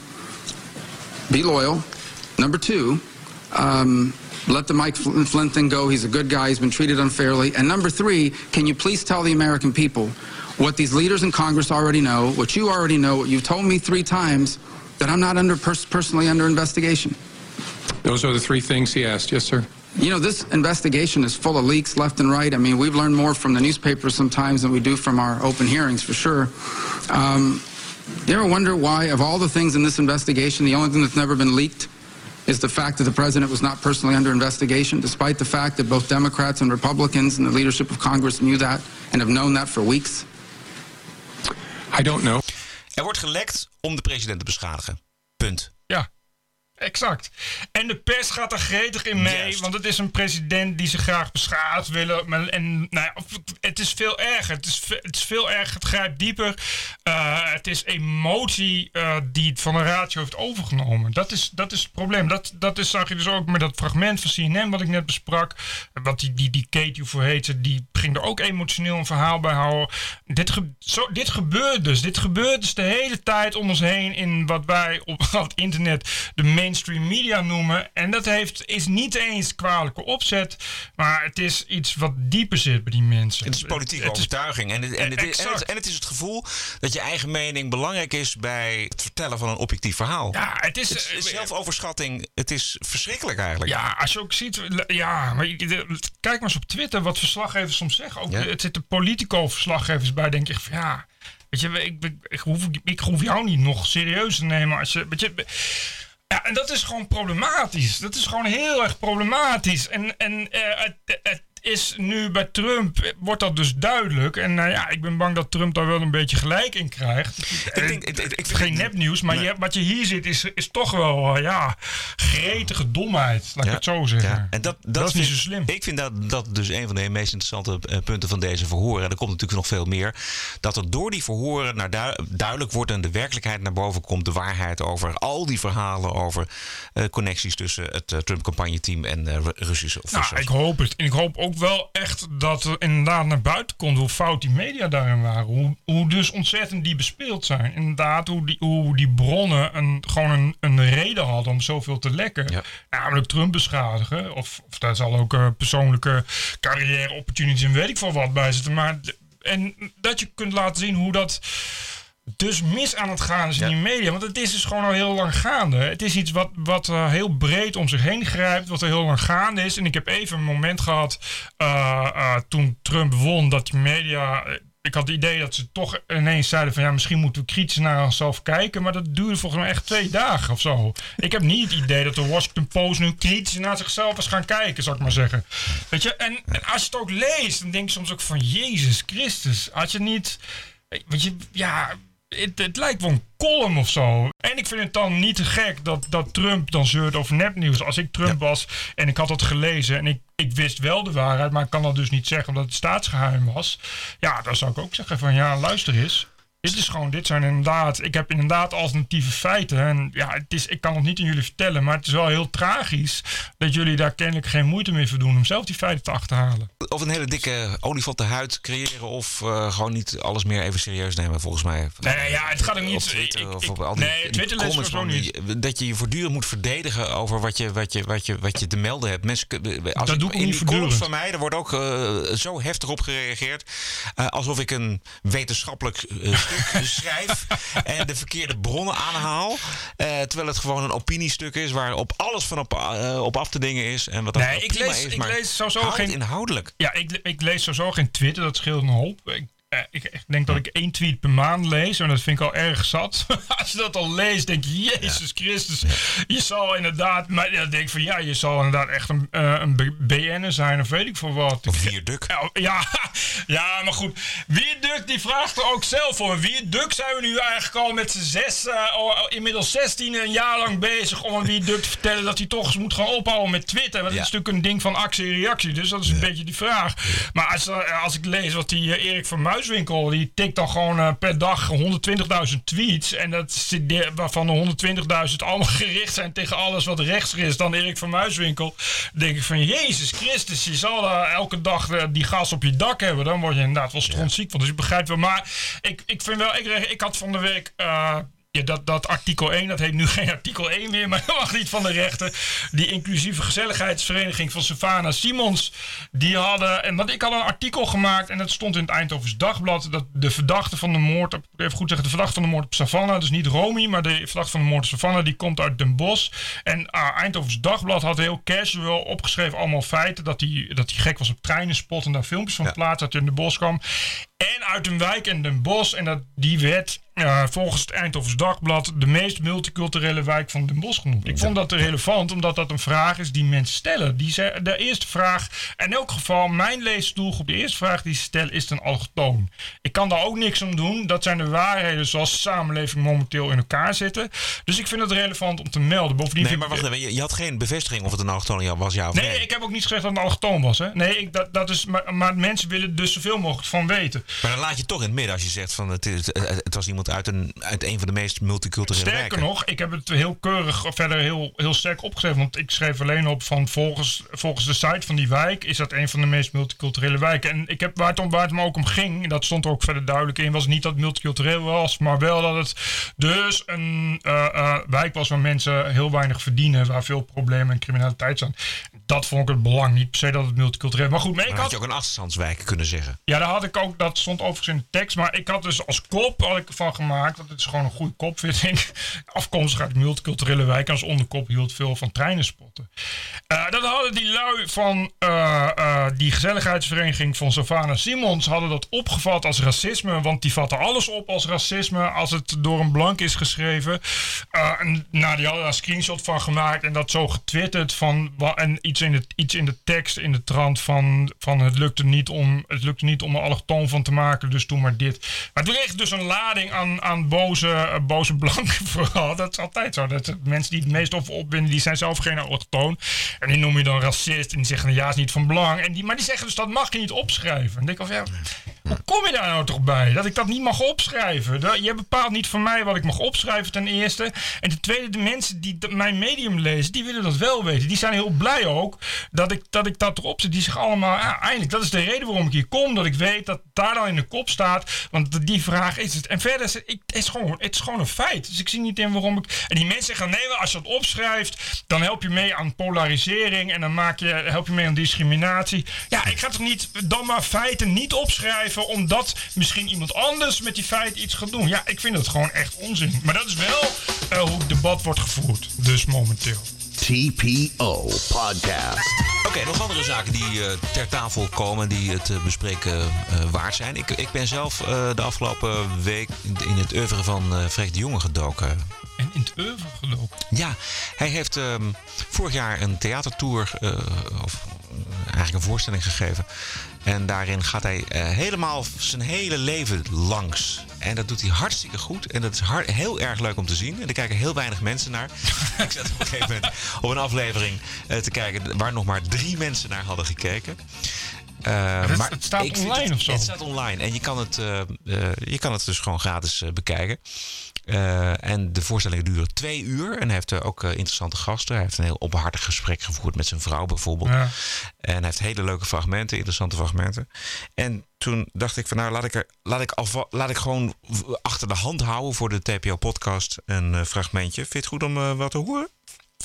be loyal. Number two, um, let the Mike Flynn thing go. He's a good guy. He's been treated unfairly. And number three, can you please tell the American people what these leaders in Congress already know, what you already know, what you've told me three times, that I'm not under pers- personally under investigation? Those are the three things he asked. Yes, sir. You know, this investigation is full of leaks left and right. I mean, we've learned more from the newspapers sometimes than we do from our open hearings, for sure. Um, You ever wonder why, of all the things in this investigation, the only thing that's never been leaked is the fact that the president was not personally under investigation, despite the fact that both Democrats and Republicans and the leadership of Congress knew that and have known that for weeks? I don't know. Er wordt gelekt om de president te beschadigen. Punt. Ja, exact. En de pers gaat er gretig in mee, want het is een president die zich graag beschadigd willen. Maar- En nou ja, het is veel erger. Het is, het is veel erger. Het grijpt dieper. Eh, het is emotie eh, die het van de ratio heeft overgenomen. Dat is, dat is het probleem. Dat, dat is, zag je dus ook met dat fragment van CNN wat ik net besprak. Wat die, die, die Kate Hugh heette, die ging er ook emotioneel een verhaal bij houden. Dit, ge- zo, dit gebeurt dus. Dit gebeurt dus de hele tijd om ons heen in wat wij op, [laughs] op het internet de mainstream media noemen. En dat heeft, is niet eens kwalijke opzet, maar het is iets wat dieper zit bij die mensen. Het is politieke Het is- overtuiging. En het, en, het, is- en, het, en het is het gevoel dat je eigen mening belangrijk is bij het vertellen van een objectief verhaal. Ja, het is, Het is zelfoverschatting. Het is verschrikkelijk eigenlijk. Ja, als je ook ziet, ja, maar kijk maar eens op Twitter wat verslaggevers soms zeggen. Ook, Ja. Het zitten politico-verslaggevers bij, denk ik van ja, weet je, ik, ik, ik, hoef, ik hoef jou niet nog serieus te nemen als je, weet je, ja, en dat is gewoon problematisch. Dat is gewoon heel erg problematisch. En, en eh, het, het is nu bij Trump, eh, wordt dat dus duidelijk. En nou ja, ik ben bang dat Trump daar wel een beetje gelijk in krijgt. Ik denk- ik- ik- ik Geen nepnieuws, maar Nee. je, wat je hier ziet is, is toch wel, eh, ja, gretige domheid. Laat ik het zo zeggen. Ja, en dat, dat, is niet zo slim. Ik vind dat, dat dus een van de meest interessante eh, punten van deze verhoren. En er komt natuurlijk nog veel meer. Dat er door die verhoren naar du- duidelijk wordt en de werkelijkheid naar boven komt. De waarheid over al die verhalen over eh, connecties tussen het eh, Trump-campagneteam en eh, Ru- Russische Nou, officials. ik hoop het. En ik hoop ook wel echt dat er inderdaad naar buiten komt hoe fout die media daarin waren. Hoe, hoe dus ontzettend die bespeeld zijn. Inderdaad, hoe die, hoe die bronnen een, gewoon een, een reden hadden om zoveel te lekken. Namelijk Trump beschadigen. Of, of daar zal ook eh, persoonlijke carrière opportunities en weet ik veel wat bij zitten. Maar, en dat je kunt laten zien hoe dat dus mis aan het gaan is in die media. Want het is dus gewoon al heel lang gaande. Het is iets wat, wat eh, heel breed om zich heen grijpt. Wat er heel lang gaande is. En ik heb even een moment gehad eh, eh, toen Trump won. Dat die media... Ik had het idee dat ze toch ineens zeiden van... ja, misschien moeten we kritisch naar onszelf kijken. Maar dat duurde volgens mij echt twee dagen of zo. Ik heb niet het idee dat de Washington Post nu kritisch naar zichzelf is gaan kijken, zou ik maar zeggen. Weet je, en, en als je het ook leest, dan denk je soms ook van... Jezus Christus, had je niet... Weet je, ja, het, het lijkt wel een column of zo. En ik vind het dan niet te gek dat, dat Trump dan zeurt over nepnieuws. Als ik Trump was en ik had dat gelezen en ik, ik wist wel de waarheid, maar ik kan dat dus niet zeggen omdat het staatsgeheim was. Ja, dan zou ik ook zeggen van ja, luister eens. Dit is gewoon, dit zijn inderdaad, ik heb inderdaad alternatieve feiten. En ja, het is, ik kan het niet aan jullie vertellen, maar het is wel heel tragisch dat jullie daar kennelijk geen moeite meer voor doen om zelf die feiten te achterhalen. Of een hele dikke olifanten huid creëren. Of eh, gewoon niet alles meer even serieus nemen, volgens mij. Nee, ja, het gaat ook niet. Op Twitter ik- of ik- op al die, nee, Twitter ik comments van die- Dat je je voortdurend moet verdedigen over wat je, wat je, wat je, wat je te melden hebt. Mensen, als Dat ik, doe ik in niet die columns van mij, daar wordt ook eh, zo heftig op gereageerd. eh, alsof ik een wetenschappelijk stuk schrijf en de verkeerde bronnen aanhaal. eh, terwijl het gewoon een opiniestuk is waar op alles van op, eh, op af te dingen is. En wat Nee, ik lees, is, ik lees sowieso geen. inhoudelijk. Ja, ik, ik lees sowieso geen Twitter, dat scheelt een hoop. Ik, ik, ik denk dat ik één tweet per maand lees en dat vind ik al erg zat. [laughs] Als je dat al leest, denk je, Jezus Christus, je zal inderdaad, maar dan denk ik van ja, je zal inderdaad echt een, eh, een BN'er zijn of weet ik veel wat. Of Wierduk. Ja, ja, [laughs] ja, maar goed. Wierduk die vraagt er ook zelf voor. Wierduk zijn we nu eigenlijk al met z'n zes, eh, inmiddels 16 een jaar lang bezig om aan Wierduk te vertellen dat hij toch eens moet gaan ophouden met Twitter. Want het is natuurlijk een ding van actie en reactie. Dus dat is een beetje die vraag. Maar als, eh, als ik lees wat die eh, Erik van Muiswinkel, die tikt dan gewoon eh, per dag 120.000 tweets. En dat waarvan de 120.000 allemaal [laughs] gericht zijn tegen alles wat rechtser is dan Erik van Muiswinkel. Dan denk ik van Jezus Christus, je zal eh, elke dag eh, die gas op je dak hebben. Dan word je inderdaad wel strontziek van. Dus ik begrijp wel. Maar ik, ik vind wel, ik, ik had van de week. Ja, dat, dat artikel 1, dat heet nu geen artikel 1 meer, maar [laughs] dat mag niet van de rechter. Die inclusieve gezelligheidsvereniging van Savannah Simons, die hadden, en want ik had een artikel gemaakt en dat stond in het Eindhovens Dagblad, dat de verdachte van de moord, op, even goed zeggen, de verdachte van de moord op Savannah, dus niet Romy, maar de verdachte van de moord op Savannah, die komt uit Den Bosch. En ah, Eindhovens Dagblad had heel casual opgeschreven allemaal feiten, dat hij dat die gek was op treinenspot en daar filmpjes van plaatst dat hij in de bos kwam. En uit een wijk in Den Bosch, en dat, die werd eh, volgens het Eindhovens Dagblad de meest multiculturele wijk van Den Bosch genoemd. Ik vond dat relevant, omdat dat een vraag is die mensen stellen. Die ze, de eerste vraag, in elk geval mijn leesdoelgroep, de eerste vraag die ze stellen is een allochtoon. Ik kan daar ook niks aan doen. Dat zijn de waarheden zoals de samenleving momenteel in elkaar zitten. Dus ik vind het relevant om te melden. Bovendien Nee, maar wacht even. Je, je had geen bevestiging of het een allochtoon was, ja of Nee, nee? ik heb ook niet gezegd dat het een allochtoon was. Hè? Nee, ik, dat, dat is, maar, maar mensen willen er dus zoveel mogelijk van weten. Maar dan laat je toch in het midden als je zegt van het, het, het was iemand uit een, uit een van de meest multiculturele Sterker wijken. nog, ik heb het heel keurig verder heel, heel sterk opgeschreven. Want ik schreef alleen op van volgens, volgens de site van die wijk is dat een van de meest multiculturele wijken. En ik heb, waar, het om, waar het me ook om ging, en dat stond er ook verder duidelijk in, was niet dat het multicultureel was, maar wel dat het dus een eh, eh, wijk was waar mensen heel weinig verdienen, waar veel problemen en criminaliteit zijn. Dat vond ik het belang, niet per se dat het multicultureel Maar goed, maar ik had had je ook een achterstandswijk kunnen zeggen. ja, daar had ik ook, dat stond overigens in de tekst. Maar ik had dus als kop had ik gemaakt, dat het is gewoon een goede kop, vind ik. Afkomstig uit de multiculturele wijk. Als onderkop hield veel van treinen spotten. Eh, dat hadden die lui van eh, eh, die gezelligheidsvereniging van Savannah Simons hadden dat opgevat als racisme. Want die vatten alles op als racisme als het door een blank is geschreven. En, nou, die hadden daar een screenshot van gemaakt en dat zo getwitterd van en iets in de, iets in de tekst in de trant van, van het lukte niet om het lukte niet om er allochtoon van te maken, dus doe maar dit. Maar toen kreeg dus een lading aan, aan boze, eh, boze [laughs] blanken vooral. Dat is altijd zo. Dat mensen die het meest over opwinden, die zijn zelf geen allochtoon. En die noem je dan racist en die zeggen ja, is niet van belang. En die, maar die zeggen dus dat mag je niet opschrijven. En denk ik of ja, hoe kom je daar nou toch bij? Dat ik dat niet mag opschrijven. Je bepaalt niet voor mij wat ik mag opschrijven ten eerste. En ten tweede, de mensen die mijn medium lezen, die willen dat wel weten. Die zijn heel blij ook dat ik dat, ik dat erop zet. Die zeggen allemaal, ja, eindelijk, dat is de reden waarom ik hier kom. Dat ik weet dat daar dan in de kop staat. Want die vraag is het. En verder is het, is gewoon, het is gewoon een feit. Dus ik zie niet in waarom ik... En die mensen zeggen, nee, als je dat opschrijft, dan help je mee aan polarisering. En dan maak je, help je mee aan discriminatie. Ja, ik ga toch niet dan maar feiten niet opschrijven, omdat misschien iemand anders met die feiten iets gaat doen. Ja, ik vind dat gewoon echt onzin. Maar dat is wel eh, hoe het debat wordt gevoerd. Dus momenteel. TPO Podcast. Oké, nog andere zaken die eh, ter tafel komen die het eh, bespreken eh, waard zijn. Ik, ik ben zelf eh, de afgelopen week in, het oeuvre van eh Freek de Jonge gedoken. En in het oeuvre gelopen? Ja, hij heeft ehm, vorig jaar een theatertour, eh, of eigenlijk een voorstelling gegeven. En daarin gaat hij eh, helemaal zijn hele leven langs. En dat doet hij hartstikke goed. En dat is hard, heel erg leuk om te zien. En er kijken heel weinig mensen naar. [laughs] ik zat op een gegeven moment op een aflevering eh, te kijken waar nog maar drie mensen naar hadden gekeken. Eh, Het- het staat online het, of zo? Het staat online en je kan het, je kan het dus gewoon gratis bekijken. Eh, en de voorstellingen duren twee uur. En hij heeft ook eh, interessante gasten. Hij heeft een heel openhartig gesprek gevoerd met zijn vrouw bijvoorbeeld. Ja. En hij heeft hele leuke fragmenten, interessante fragmenten. En toen dacht ik van nou, laat ik, er, laat ik, alva- laat ik gewoon achter de hand houden voor de TPO-podcast een eh, fragmentje. Vind je het goed om wat te horen?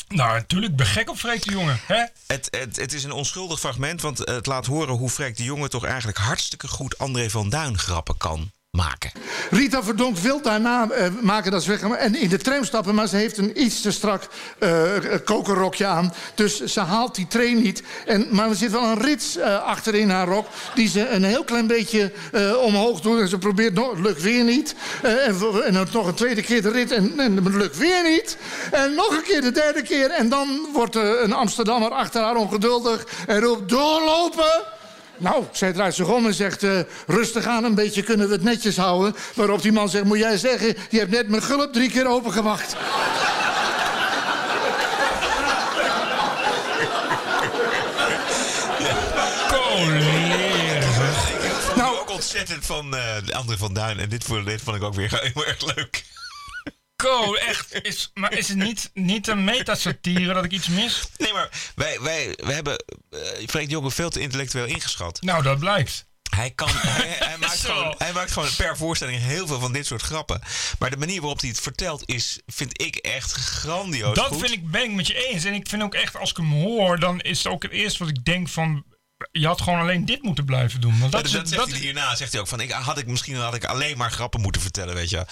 Nou, natuurlijk. Ik ben gek op Freek de Jonge. Hè? Het, het, het is een onschuldig fragment, want het laat horen hoe Freek de Jonge toch eigenlijk hartstikke goed André van Duin grappen kan maken. Rita Verdonk wil daarna eh, maken dat ze weggaan en in de tram stappen... maar ze heeft een iets te strak eh, kokerrokje aan. Dus ze haalt die train niet. En, maar er zit wel een rits eh, achter in haar rok... die ze een heel klein beetje omhoog doet. En ze probeert nog, lukt weer niet. En, en nog een tweede keer de rit en, en lukt weer niet. En nog een keer de derde keer. En dan wordt een Amsterdammer achter haar ongeduldig... en roept doorlopen... Nou, zij draait zich om en zegt, eh, rustig aan, een beetje kunnen we het netjes houden. Waarop die man zegt, moet jij zeggen, je hebt net mijn gulp drie keer opengemaakt. Nou, ook ontzettend van eh André van Duin. En dit, voor, dit vond ik ook weer [laughs] heel erg leuk. Ko, echt. Is, maar is het niet, niet een metasatire dat ik iets mis? Nee, maar wij, wij, wij hebben uh, Freek de Jonge veel te intellectueel ingeschat. Nou, dat blijkt. Hij, kan, [laughs] hij, hij, maakt gewoon, hij maakt gewoon per voorstelling heel veel van dit soort grappen. Maar de manier waarop hij het vertelt is, vind ik echt grandioos Dat goed. vind ik, ben ik met je eens. En ik vind ook echt, als ik hem hoor, dan is het ook het eerste wat ik denk van... je had gewoon alleen dit moeten blijven doen. Want Dat, dat, is- dat zegt dat- hij hierna. Zegt hij ook van, ik, had ik, misschien had ik alleen maar grappen moeten vertellen, weet je.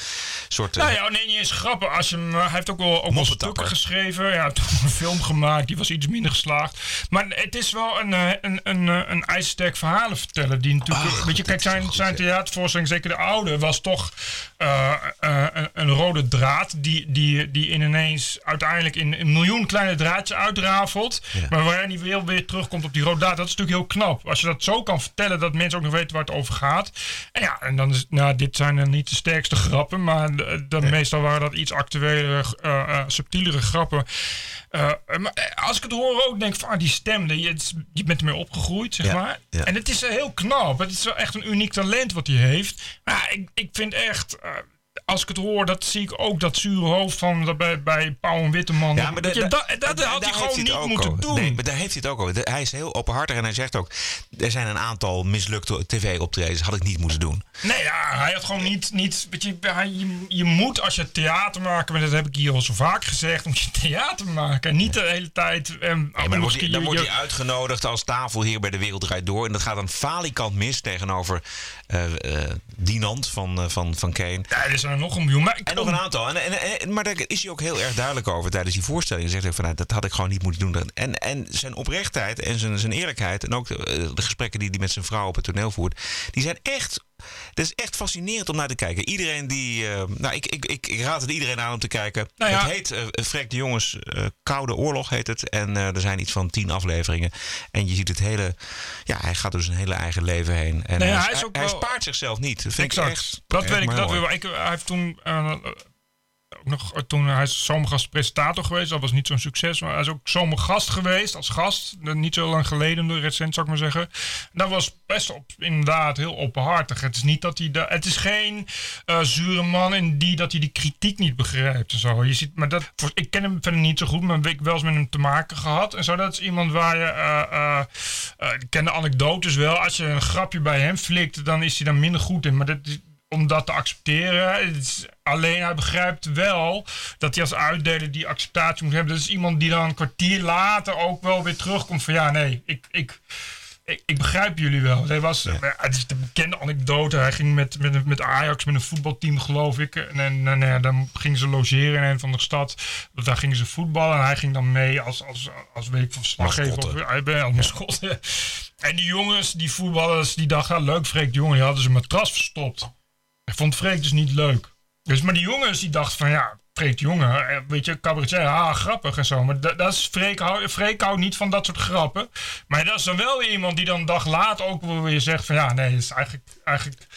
soort, eh, Nou ja, nee, niet eens grappen. Als je eh, hij heeft ook wel, ook wel stukken geschreven. Ja, [laughs] toen een film gemaakt, die was iets minder geslaagd. Maar het is wel een, eh, een, een, een ijzersterk verhalen vertellen. Die natuurlijk, Ach, weet je, kijk, zijn, goed, zijn theatervoorstelling, zeker de oude, was toch een, een rode draad. Die, die, die in ineens uiteindelijk in een miljoen kleine draadjes uitrafelt. Maar waarin hij weer, weer terugkomt op die rode draad. Dat is natuurlijk heel knap. Als je dat zo kan vertellen, dat mensen ook nog weten waar het over gaat. En ja, en dan is, nou, dit zijn dan niet de sterkste grappen. Maar de, de- meestal waren dat iets actuelere, eh, eh, subtielere grappen. Eh, eh, maar eh, als ik het hoor ook denk ik van ah, die stem, je, je bent ermee opgegroeid, zeg Ja, maar. ja. En het is eh, heel knap. Het is wel echt een uniek talent wat hij heeft. Maar ik, ik vind echt, eh, als ik het hoor, dat zie ik ook dat zure hoofd van bij, bij Paul en Witteman. Ja, maar da- je, da- dat, dat da- had hij gewoon niet moeten over. doen. Nee, maar daar heeft hij het ook over. Hij is heel openhartig en hij zegt ook... er zijn een aantal mislukte tv-optredens, had ik niet moeten doen. Nee, ja, hij had gewoon niet. niet weet je, hij, je, je moet als je theater maakt, maar dat heb ik hier al zo vaak gezegd, moet je theater maken. En niet de hele tijd. Nee, maar dan wordt, hij, dan wordt hij uitgenodigd als tafelheer bij de Wereld Draait Door. En dat gaat dan falikant mis tegenover eh eh, Dinant van, eh, van, van Kane. Ja, er zijn er nog een miljoen. Maar En nog een aantal. En, en, en- maar daar is hij ook heel erg duidelijk over tijdens die voorstelling. Hij zegt van, nou, dat had ik gewoon niet moeten doen. En, en zijn oprechtheid en zijn, zijn eerlijkheid... en ook de, eh, de gesprekken die hij met zijn vrouw op het toneel voert... die zijn echt... Het is echt fascinerend om naar te kijken. Iedereen die... eh, nou, ik, ik, ik, ik raad het iedereen aan om te kijken. Nou ja. Het heet eh Freek de Jongens eh, Koude Oorlog heet het. En eh, er zijn iets van tien afleveringen. En je ziet het hele... Ja, hij gaat dus een hele eigen leven heen. En Nee, hij, hij is ook hij wel- spaart zichzelf niet. Dat vind exact. ik echt... dat weet ik. Dat ik hij heeft toen. Eh, nog, toen hij is zomergast presentator geweest. Dat was niet zo'n succes. Maar hij is ook zomergast geweest als gast. Eh, Niet zo lang geleden, recent zou ik maar zeggen. Dat was best op, inderdaad heel openhartig. Het is niet dat hij. da- het is geen eh, zure man in die dat hij die kritiek niet begrijpt. En zo. Je ziet, maar dat, ik ken hem verder niet zo goed, maar ik heb wel eens met hem te maken gehad. En zo, dat is iemand waar je. eh, eh, eh, ik ken de anekdotes wel. Als je een grapje bij hem flikt, dan is hij daar minder goed in. Maar dat is, om dat te accepteren. Is, alleen hij begrijpt wel dat hij als uitdeler die acceptatie moet hebben. Dat is iemand die dan een kwartier later ook wel weer terugkomt van ja, nee, ik. ik ik, ik begrijp jullie wel. Hij was, Het is de bekende anekdote. Hij ging met, met, met Ajax, met een voetbalteam, geloof ik. En, en, en, ja, dan gingen ze logeren in een van de stad. Daar gingen ze voetballen. En hij ging dan mee als, als, als weet ik, van. Of, hij ben als. En die jongens, die voetballers, die dachten, ah, leuk Freek jongen. Die hadden ze een matras verstopt. Ik vond Freek dus niet leuk. Dus, maar die jongens die dachten van ja, Freek jongen, eh, weet je, cabaretier, ah, grappig en zo. Maar dat, dat is Freek, hou- houdt niet van dat soort grappen. Maar dat is dan wel iemand die dan een dag later ook weer zegt van ja, nee, is eigenlijk, eigenlijk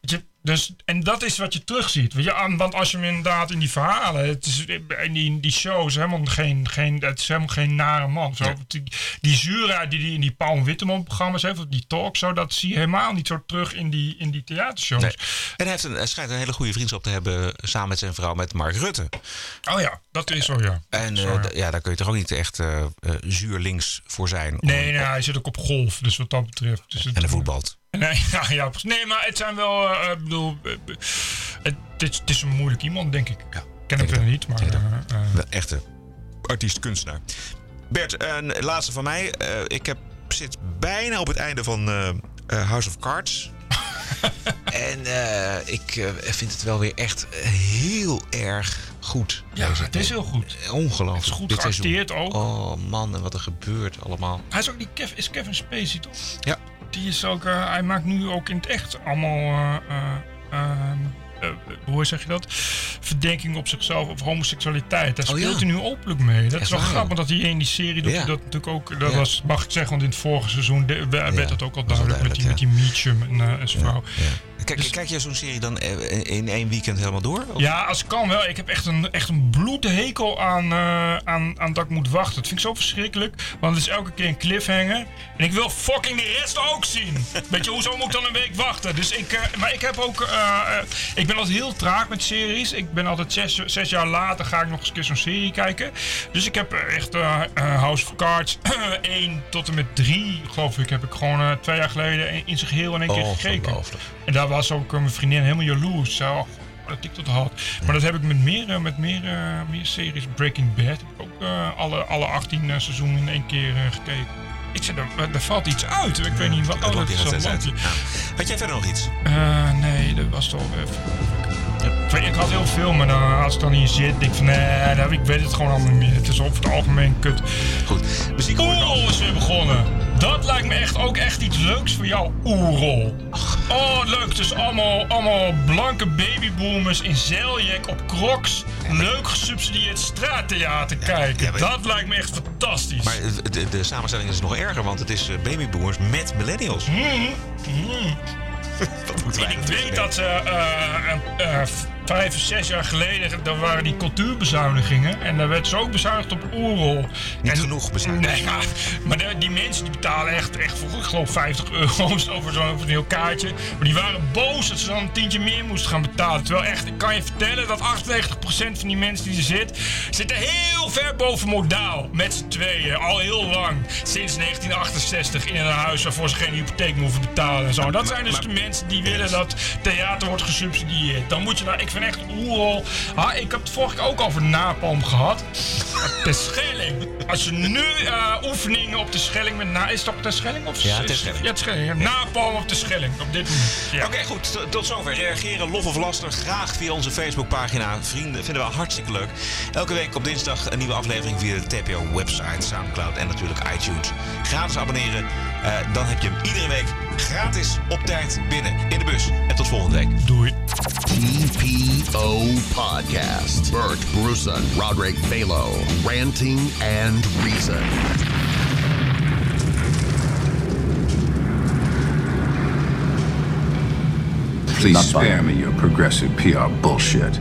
weet je, dus, en dat is wat je terugziet. Weet je, aan- want als je hem inderdaad in die verhalen, het is, in die, die shows, helemaal geen, geen, het is helemaal geen nare man. Zo, die, die zuurheid die hij in die Paul Witteman programma's heeft, of die talk zo, dat zie je helemaal niet zo terug in die, in die theatershows. Nee. En hij, heeft een, hij schijnt een hele goede vriendschap te hebben samen met zijn vrouw, met Mark Rutte. Oh ja, dat is zo, ja. En Zo, eh, ja. daar kun je toch ook niet echt eh, eh, zuur links voor zijn. Nee, nee, hij zit ook op golf, dus wat dat betreft. Dus het, En de voetbalt. [laughs] Nee, ja, nee, maar het zijn wel, eh, ik bedoel, eh, het, het, is, het is een moeilijk iemand, denk ik. Ik ken hem verder niet, maar... eh, eh, Wel echte artiest-kunstenaar. Bert, een laatste van mij. Eh, ik heb, zit bijna op het einde van eh, eh, House of Cards. [laughs] en eh, ik eh, vind het wel weer echt heel erg goed. Ja, Deze- het is heel goed. Ongelooflijk. Het is goed Dit geacteerd ook. Oh man, en wat er gebeurt allemaal. Hij is ook die Kev, is Kevin Spacey, toch? Ja. Die is ook, eh, hij maakt nu ook in het echt allemaal, eh, eh, hoe zeg je dat? Verdenking op zichzelf of homoseksualiteit. Daar Oh, speelt ja. hij nu openlijk mee. Dat is wel grappig dat hij in die serie doet. Ja. hij Dat natuurlijk ook, dat was, mag ik zeggen, want in het vorige seizoen de- werd dat ook al duidelijk, met die, met die Meachum en, en zijn vrouw. Kijk, kijk je zo'n serie dan eh, in één weekend helemaal door? Of- Ja, als kan wel. Ik heb echt een, echt een bloedhekel aan, eh, aan, aan dat ik moet wachten. Dat vind ik zo verschrikkelijk. Want het is elke keer een cliffhanger. En ik wil fucking de rest ook zien. [laughs] Weet je, hoezo moet ik dan een week wachten? Dus ik, eh, maar ik heb ook... ik ben altijd heel traag met series. Ik ben altijd zes, zes jaar later ga ik nog eens een keer zo'n serie kijken. Dus ik heb echt House of Cards [clears throat] 1 tot en met 3, geloof ik, heb ik gewoon twee jaar geleden in- in zijn geheel in één keer gekeken. Ongelooflijk. En daar was ook eh, mijn vriendin helemaal jaloers. Zo, oh, dat ik dat had. Maar dat heb ik met meer, eh, met meer, eh, meer series. Breaking Bad heb ik ook alle, alle 18 eh, seizoenen in één keer gekeken. Ik zei, er, er valt iets uit. Ik weet niet wat. Het Oh, dat is uit. Ja. Had jij verder nog iets? Nee, dat was toch even. Ik, weet, ik had heel veel, maar dan, als ik dan hier zit, denk ik van nee, dat- ik weet het gewoon allemaal niet meer. Het is over het algemeen kut. Goed, muziek is weer begonnen. Dat lijkt me echt ook echt iets leuks voor jou, Oerol. Oh, leuk. Dus allemaal, allemaal blanke babyboomers in zeiljek op crocs. Leuk gesubsidieerd straattheater kijken. maar- dat lijkt me echt fantastisch. Maar de, de, de samenstelling is nog erger, want het is eh, babyboomers met millennials. [laughs] Moeten wij Ik weet dat eh, eh, eh, vijf of zes jaar geleden, daar waren die cultuurbezuinigingen. En daar werd ze ook bezuinigd op oerol. Niet en, genoeg bezuinigd. Nee, ja, maar de- die mensen die betalen echt, echt voor, ik geloof 50 euro [laughs] over zo'n heel kaartje. Maar die waren boos dat ze dan een tientje meer moesten gaan betalen. Terwijl echt, ik kan je vertellen dat 98% van die mensen die er zit, zitten heel ver boven modaal. Met z'n tweeën, al heel lang. Sinds 1968 in een huis waarvoor ze geen hypotheek hoeven betalen en zo. Dat zijn dus de mensen die willen dat theater wordt gesubsidieerd. Dan moet je naar, ik echt oerol. Ah, ik heb het vorige keer ook over napalm gehad. De Schelling. Als je nu eh, oefeningen op de Schelling met na, is het op de Schelling of Ja, is- Terschelling. Ja, Terschelling. Ja, Napalm op de Schelling op dit moment. Ja. Oké, goed. Tot- Tot zover. Reageren, lof of laster. Graag via onze Facebookpagina. Vrienden, vinden we hartstikke leuk. Elke week op dinsdag een nieuwe aflevering via de TPO-website, Soundcloud en natuurlijk iTunes. Gratis abonneren. Eh, dan heb je hem iedere week gratis op tijd binnen in de bus. En tot volgende week. Doei. TPO Podcast. Bert Bruson, Roderick Balo, Ranting and Reason. Please spare me your progressive PR bullshit.